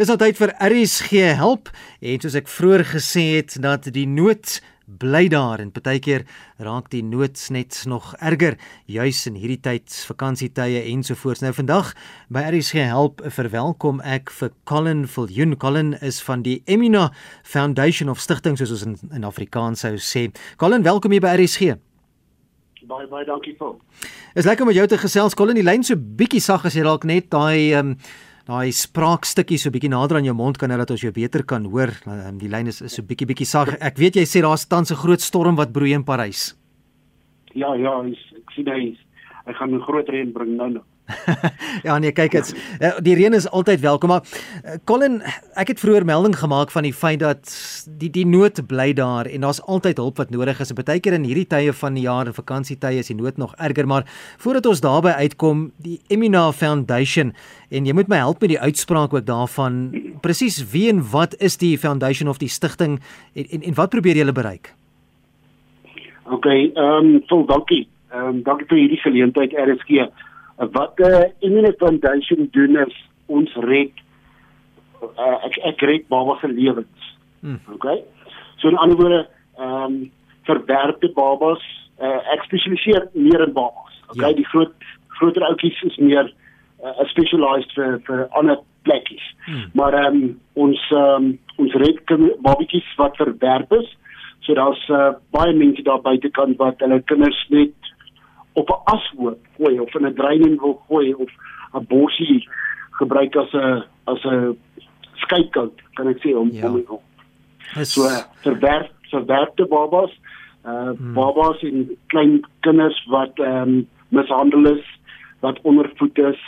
Dis altyd vir RSG help en soos ek vroeër gesê het dat die nood bly daar en partykeer raak die nood net nog erger juis in hierdie tyd vakansietye ensovoorts. Nou vandag by RSG help verwelkom ek vir Colin Viljoen. Colin is van die Emina Foundation of stigting soos ons in, in Afrikaans sou sê. Colin, welkom hier by RSG. Baie baie dankie vir. Is lekker om jou te gesels Colin. Die lyn so bietjie sag as jy dalk net daai ehm um, daai spraakstukkie so bietjie nader aan jou mond kan hê dat ons jou beter kan hoor. Um, die lyn is, is so bietjie bietjie sag. Ek weet jy sê daar's tans 'n groot storm wat broei in Parys. Ja, ja, ek sien hy hy gaan 'n groot reën bring nou nou. ja nee, kyk dit. Eh, die reën is altyd welkom, maar eh, Colin, ek het vroeër melding gemaak van die feit dat die die nood bly daar en daar's altyd hulp wat nodig is. En baie keer in hierdie tye van die jaar vakansietye is die nood nog erger, maar voordat ons daarby uitkom, die Emina Foundation en jy moet my help met die uitspraak ook daarvan. Presies wie en wat is die foundation of die stigting en en, en wat probeer julle bereik? OK, ehm um, vol dankie. Ehm um, dankie vir hierdie geleentheid RSG wat die uh, Immunity Foundation doen is ons red uh, ek ek red babas se lewens. Hmm. Okay? So in ander woorde, ehm um, verwerpte babas, uh, ek spesialiseer meer in babas. Okay, ja. die groot groter oudjies is meer uh, specialized vir vir ander plekkies. Hmm. Maar ehm um, ons ehm um, ons red babatjies wat verwerp is. So daar's uh, baie mense daar buitekant wat hulle kinders net op 'n ashoop gooi of in 'n draining wil gooi of 'n bossie gebruik as 'n as 'n skykout kan ek sê om ja. om om so verwerf verwerfde babas uh hmm. babas en klein kinders wat ehm um, mishandel is wat ondervoed is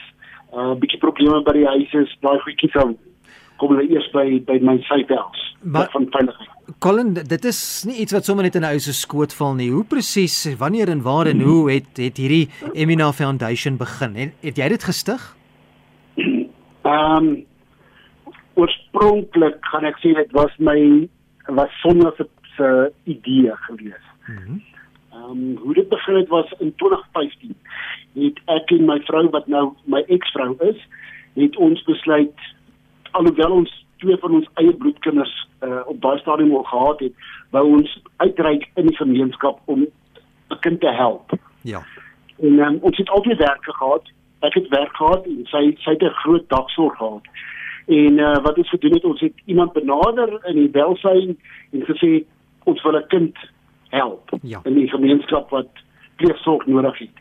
uh bietjie probleme by die huis is daai goedjies dan kom hulle eers by by my syfels van veiligheid Colin, dit is nie iets wat sommer net in 'n ou se skoot val nie. Hoe presies, wanneer en waar en hoe het het hierdie Emina Foundation begin? Het, het jy dit gestig? Ehm um, oorspronklik gaan ek sê dit was my was sonder se se idee gewees. Mhm. Ehm um, hoe dit begin het was in 2015. Het ek en my vrou wat nou my eksvrou is, het ons besluit alhoewel ons twee van ons eie bloedkinders uh, op baie stadium al gehad het, wou ons uitreik in die gemeenskap om 'n kind te help. Ja. En um, ons het altyd werk gehad. Ek het werk gehad en sy sy het 'n groot dagsorg gehad. En uh, wat ons gedoen het, ons het iemand benader in die welsyn en gesê ons wil 'n kind help ja. in die gemeenskap wat pleegsorg nodig het.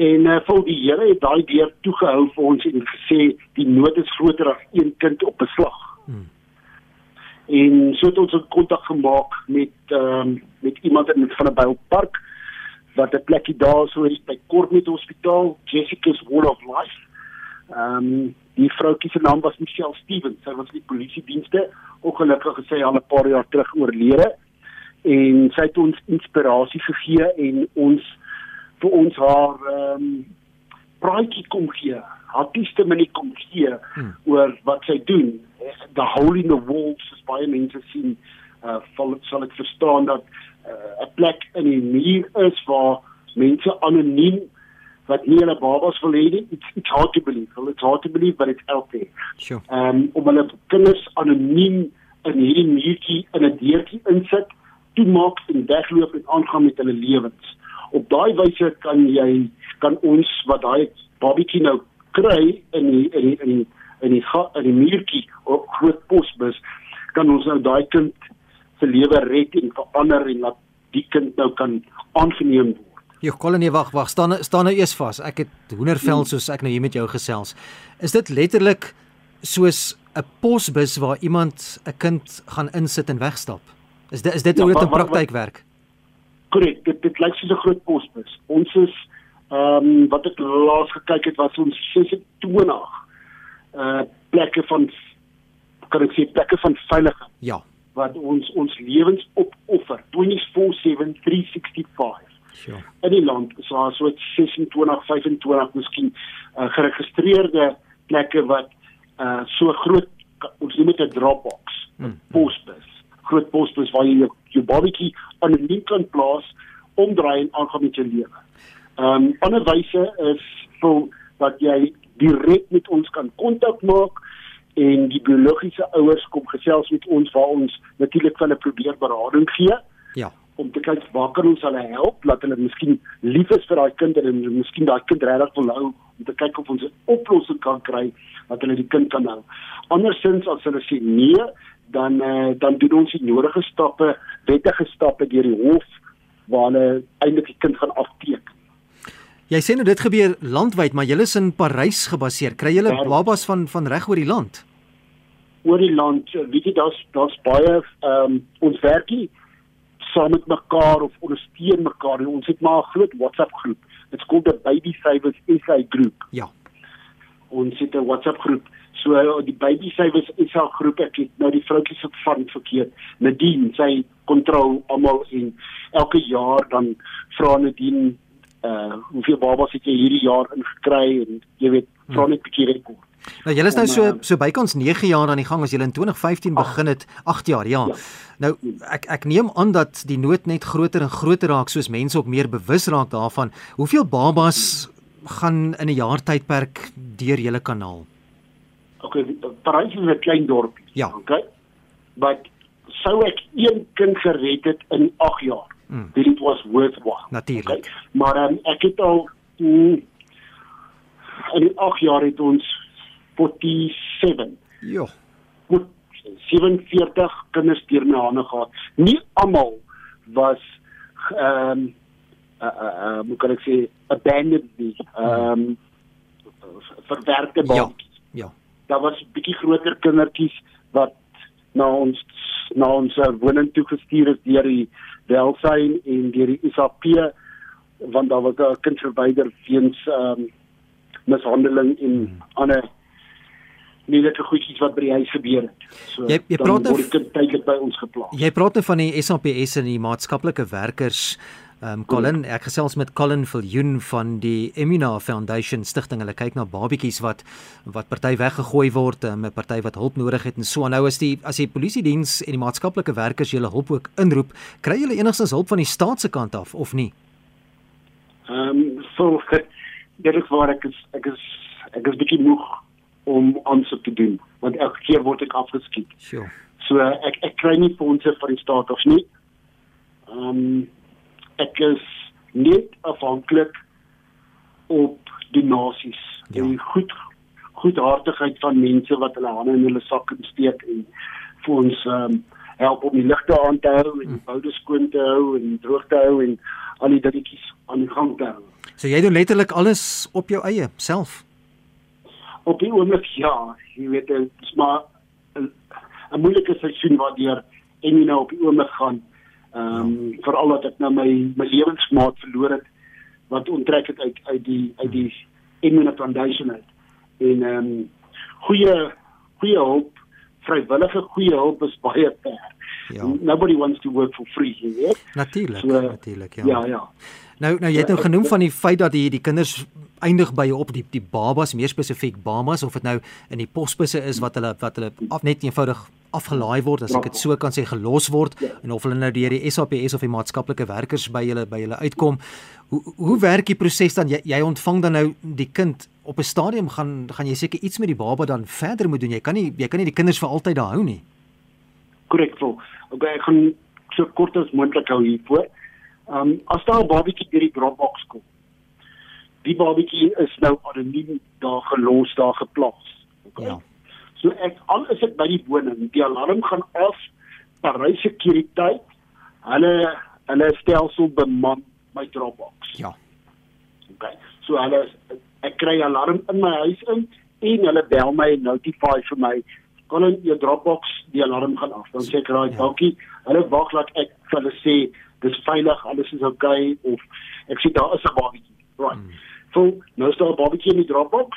En uh, vol die Here het daai deur toegehou vir ons en gesê die nood is groter as een kind op beslag. Hmm. En so het ons kontak gemaak met ehm um, met iemand in van 'n Bylpark wat 'n plekkie daar so is by Kortmet Hospitaal, Jessica's Wall of Life. Ehm um, die vroutjie se naam was Michelle Stevens. Sy was die polisie dienste, ongelukkig gesê al 'n paar jaar terug oorlede. En sy het ons inspirasie gegee en ons vir ons haar ehm um, praatjie kom gee. Haar testimonie kom gee hmm. oor wat sy doen the hole in the walls as baie mense sien uh val sal ek verstaan dat 'n uh, plek in die muur is waar mense anoniem wat nie hulle babas wil hê nie it's, it's hard to believe well, it's hard to believe but it's out there sure um om hulle kinders anoniem in hierdie muurtjie in 'n deurtjie insit toemaak en wegloop en aangaan met hulle lewens op daai wyse kan jy kan ons wat daai babatjie nou kry in die, in die, in die, in die in die muurtjie op groot posbus kan ons nou daai kind se lewe red en verander en laat die kind nou kan aangeneem word. Jy kolon nee wag wag staan staan nou eers vas. Ek het hoendervel soos ek nou hier met jou gesels. Is dit letterlik soos 'n posbus waar iemand 'n kind gaan insit en wegstap? Is dit is dit ja, hoe dit in praktyk werk? Korrek, dit dit lyk soos 'n groot posbus. Ons is ehm um, wat ek laas gekyk het was ons 26 uh plekke van kan ek sê plekke van veiligheid. Ja. Wat ons ons lewens opoffer 24/7 365. Sure. In die land is daar so 26 25 miskien uh, geregistreerde plekke wat uh so groot ons noem dit 'n dropbox, 'n mm. posbus. Groot posbus waar jy jou, jou babatjie aan 'n link kan plaas omdraai en aangaan met jou lewe. Ehm um, ander wyse is vir wat jy direk met ons kan kontak maak en die biologiese ouers kom gesels met ons waar ons natuurlik van 'n probeer berading gee. Ja. Om te kyk waar kan ons hulle help dat hulle miskien lief is vir daai kind en miskien daai kind regtig wil hou om te kyk of ons 'n oplossing kan kry dat hulle die kind kan hou. Andersins as hulle sê nee, dan uh, dan doen ons die nodige stappe, wettige stappe deur die hof waar hulle eintlik die kind gaan afteken. Jy sê nou dit gebeur landwyd, maar julle is in Parys gebaseer. Kry julle babas van van reg oor die land? Oor die land, weet jy, daar's daar's baie ehm um, ons werkie saam met mekaar of ondersteun mekaar. Ons het maar 'n groot WhatsApp groep. Dit kom die Baby Savers SA groep. Ja. Ons het 'n WhatsApp groep. So die Baby Savers SA groep ek het nou die vroutjies op van verkeerd. Nadine, sy kontrol almal en elke jaar dan vra Nadine uh hoeveel babas het jy hierdie jaar ingekry en jy weet vra net 'n bietjie rekord. Nou julle is nou so so bykans 9 jaar aan die gang as julle in 2015 begin het, 8 jaar, ja. ja. Nou ek ek neem aan dat die nood net groter en groter raak soos mense ook meer bewus raak daarvan. Hoeveel babas gaan in 'n jaar tydperk deur julle kanaal? Okay, Parys is 'n klein dorpie. Ja. Okay. Maar sou ek een kind gered het in 8 jaar Mm. dit was worthwhile. Natuurlik. Okay? Maar um, ek het al mm, in 8 jaar het ons 47 Ja. goed 47 kinders deur my hande gehad. Nie almal was ehm um, uh, uh, uh, hoe kan ek sê abandoned nie. Ehm um, verwerkte Ja. babatjies. Ja. Daar was bietjie groter kindertjies wat na ons na ons woning toe gestuur is deur die welsyn en deur die SAP want daar was 'n kind verwyder weens ehm um, mishandeling en Hmm. ander moeilike goedjies wat by die huis gebeur het. So Jy- jy dan praat nou word kind tydelik by ons geplaas. Jy praat van die SAPS en die maatskaplike werkers. Ehm um, Colin, ek gesels met Colin Viljoen van die Emina Foundation stigting. Hulle kyk na babatjies wat wat party weggegooi word, 'n um, party wat hulp nodig het en so. Nou as die as die polisie diens en die maatskaplike werkers julle hulp ook inroep, kry julle enigstens hulp van die staat se kant af of nie? Ehm um, so dit is waar ek is ek is ek is bietjie moeg om aansoek te doen want elke keer word ek afgeskiet. Sjoe. So ek ek kry nie fondse van die staat of nie. Ehm um, ek is net afhanklik op donasies Ja. en goed goedhartigheid van mense wat hulle hande in hulle sakke steek en vir ons ehm um, help om die ligte aan te hou en die boude skoon te hou en droog te hou en al die dingetjies aan die gang te hou. So jy doen letterlik alles op jou eie self. Op die oomblik ja, jy weet dit is maar 'n moeilike seisoen waardeur en jy nou op die oomblik gaan Ehm um, veral dat ek nou my my lewensmaat verloor het wat onttrek het uit uit die uit die Emina Foundation uit. En ehm um, goeie goeie hulp, vrywillige goeie hulp is baie ver. Ja. Nobody wants to work for free, jy weet. Natuurlik, So, natuurlik, ja. Ja, ja. Nou nou jy het nou Ja, genoem van die feit dat die die kinders eindig by jou op die die babas meer spesifiek babas of dit nou in die posbusse is wat hulle wat hulle af, net eenvoudig afgelaai word as ek dit so kan sê gelos word Ja. en of hulle nou deur die SAPS of die maatskaplike werkers by hulle by hulle uitkom. Hoe hoe werk die proses dan jy, jy ontvang dan nou die kind op 'n stadium gaan gaan jy seker iets met die baba dan verder moet doen. Jy kan nie jy kan nie die kinders vir altyd daar hou nie. korrek vol. Okay, ek gaan so kort as moontlik hou hiervoor. Ehm um, as daar 'n babatjie deur die Dropbox kom. Die babatjie is nou anoniem daar gelos, daar geplaas. Okay. Ja. So ek al is ek by die woning, die alarm gaan af. Parys sekuriteit. Hulle hulle stelsel beman my Dropbox. Ja. Okay. So hulle ek kry alarm in my huis in en hulle bel my en notify vir my in jou Dropbox die alarm gaan af. Dan sê ek raai, Ja. dankie. Hulle wag laat ek vir hulle sê dis veilig, alles is okay of ek sê daar is 'n babatjie. Right. Mm. So nou is daar 'n babatjie in die Dropbox.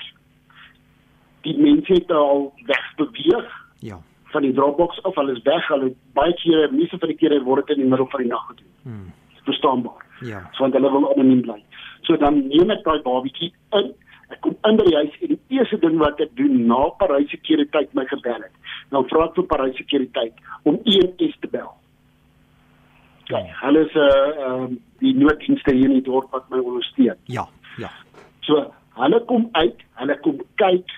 Die mense het al wegbeweeg Ja. van die Dropbox af. Hulle is weg. Hulle baie kere, meeste van die kere word dit in die middel van die nag gedoen. Hmm. Verstaanbaar Ja. so want hulle wil anoniem bly. So dan neem ek daai babatjie in. Ek kom in by die huis en die eerste ding wat ek doen na Parys sekuriteit my gebel het. Dan vra ek vir Parys sekuriteit om EMS te bel. Ja, hulle is 'n uh, um, die nooddienste hier in die dorp wat my ondersteun. Ja. Ja. So hulle kom uit, hulle kom kyk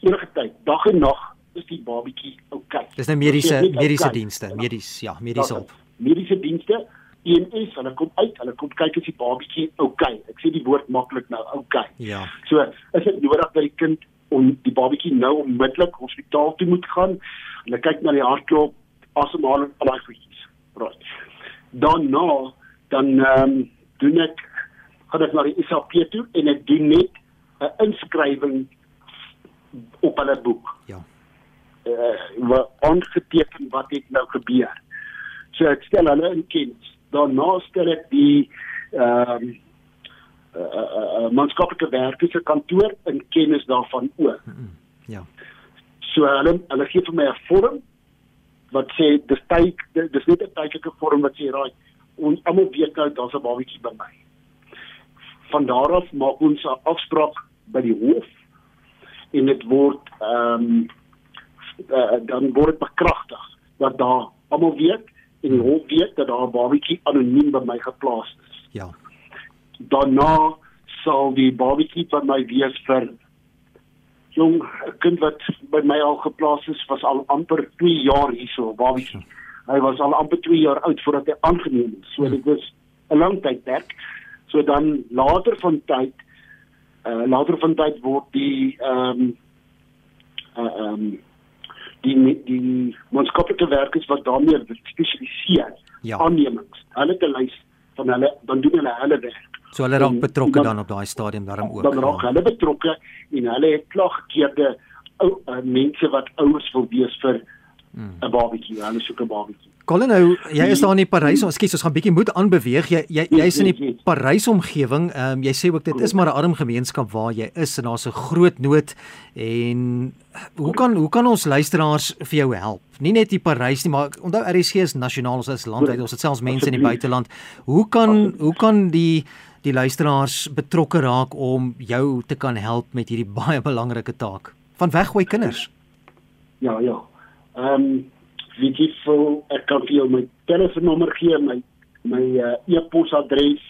enige tyd, dag en nag is die babatjie oukei. Okay. Dis nou mediese mediese okay. dienste, medies ja, mediese hulp. Mediese dienste EMS, hulle kom uit, hulle kom kyk as die babatjie oukei. Okay. Ek sê die woord maklik nou, oukei. Okay. Ja. So, is dit nodig dat die kind om die babatjie nou onmiddellik hospitaal toe moet gaan? Hulle kyk na die hartklop, asemhaling, al daai goedjies. Right. Dan nou, dan ehm um, doen ek gaan ek na die SAP toe en ek doen net 'n inskrywing op hulle boek. Ja. Eh uh, wat aangeteken wat het nou gebeur. So ek stel hulle in kennis. Daarna stel ek die ehm um, uh, uh, uh, maatskaplike werkers se kantoor in kennis daarvan ook. Ja. So hulle hulle gee vir my 'n vorm wat sê dis tyd dis net 'n tydelike vorm wat sê raai ons almal weet nou daar's 'n babatjie by my. Van daar af maak ons 'n afspraak by die hof en dit word ehm um, uh, dan word bekragtig dat daar almal weet en die hof weet dat daar 'n babatjie anoniem by my geplaas is. Ja. Daarna sal die babatjie by my wees vir jong 'n kind wat by my al geplaas is was al amper 2 jaar hierso, babatjie. Hy was al amper 2 jaar oud voordat hy aangeneem is. So dit was 'n lang tydperk. So dan later van tyd uh later van tyd word die ehm um, uh ehm um, die die maatskaplike werkers wat daarmee spesialiseer Ja. aannemings. Hulle het 'n lys van hulle dan doen hulle hulle werk. So hulle raak betrokke dan- dan op daai stadium daarom ook. Dan raak hulle betrokke en hulle het klaargekeerde ou uh, mense wat ouers wil wees vir 'n babatjie. Hulle soek 'n babatjie. Colin nou, jy is daar in die Parys. Ons skiet, ons gaan bietjie moet aanbeweeg. Jy jy jy's in die. Parys omgewing. Ehm um, jy sê ook dit is maar 'n arm gemeenskap waar jy is en daar's 'n groot nood en hoe kan hoe kan ons luisteraars vir jou help? Nie net die Parys nie, maar onthou RSG is nasionaal, ons is landwyd, ons het selfs mense in die buiteland. Hoe kan hoe kan die die luisteraars betrokke raak om jou te kan help met hierdie baie belangrike taak van weggooi kinders? Ja, ja. Ehm um, weet jy vir ek kan vir jou my telefoonnommer gee, my my uh, e-posadres,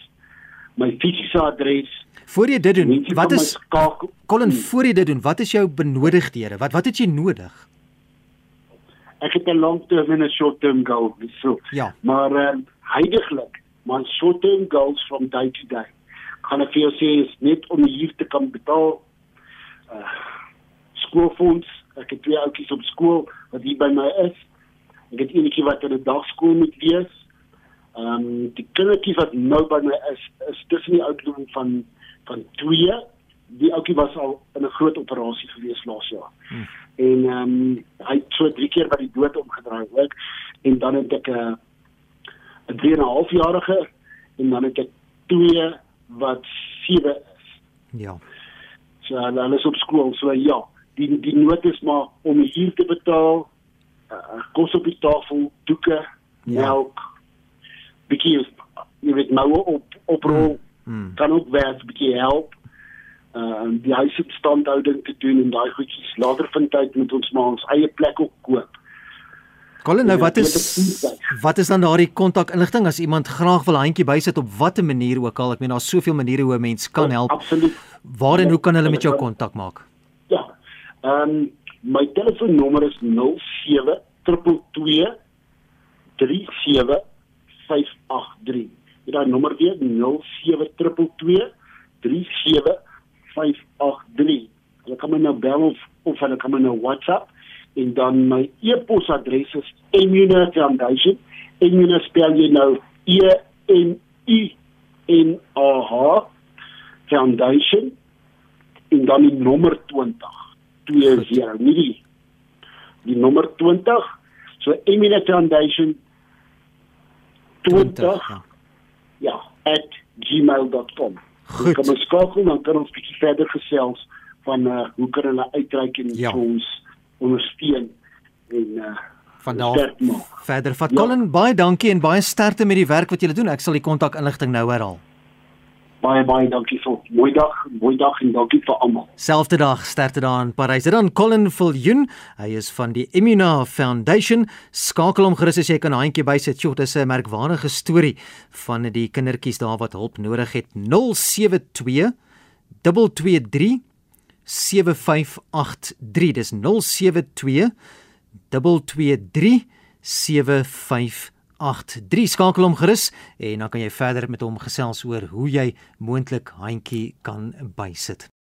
my fisiese adres. Voor jy dit doen, wat is skakel- Colin, Hmm. voor jy dit doen, wat is jou benodigdhede? Wat wat het jy nodig? Ek het 'n long-term en 'n short-term goal, so. Ja. Maar ehm um, heidaglik, my short-term goals from day to day. Kan ek vir jou sê is net om hier te kan betaal uh skoolfonds. Ek het twee ouetjies op skool wat hier by my is. Ek het eenetjie wat in 'n dagskool moet wees. Ehm um, die kindertjies wat nou by my is, is tussen die ouderdom van van 2. Die ouetjie was al in 'n groot operasie gewees laas jaar. Hmm. En ehm um, hy het so drie keer by die dood omgedraai ook en dan het ek 'n uh, 'n 3 en 'n half jarige en dan het ek twee wat 7 is. Ja. So hulle hulle is op skool. So ja, die die nood is maar om hier te betaal, uh, kos op die tafel, doeke, Ja. melk, bietjie jy weet nou op oprol Hmm. kan ook werk, bietjie help. Uh die huisinstandhouding te doen en daai goedjies. Later vind tyd moet ons maar ons eie plek ook koop. Colin, nou Ja, wat is wat is dan daardie kontakinligting as iemand graag wil handjie bysit op watter manier ook al? Ek meen daar's soveel maniere hoe 'n mens kan help. Absoluut. Waar en hoe kan hulle met jou kontak maak? Ja. Ehm um, my telefoonnommer is 07 222 37583. Dit daai nommer weer 07 222 37583. Hulle kan my nou bel of of hulle kan my nou WhatsApp en dan my e-posadres is Emuna Foundation. Emuna spel jy nou E M U N A H Foundation en dan die nommer 20 20 nie die die nommer 20 so Emina Foundation 20, 20, ja. ja gmail.com Goed. kan ons skakel dan kan ons bietjie verder gesels van uh, hoe kan hulle uitreik en Ja. ons ondersteun en uh, Van daar sterk maak. verder. Vat Ja. Colin, baie dankie en baie sterkte met die werk wat jy doen. Ek sal die kontakinligting nou herhaal. Baie baie dankie vir mooi dag, mooi dag en dankie vir almal. Selfde dag sterkte daar in Parys. Dit dan Colin Viljoen. Hy is van die Imuna Foundation. Skakel hom gerus as jy kan handjie bysit. Sjoe, dis 'n merkwaardige storie van die kindertjies daar wat hulp nodig het. 072 223 7583. Dis 072 223 7583. Skakel hom gerus en dan kan jy verder met hom gesels oor hoe jy moontlik handjie kan bysit.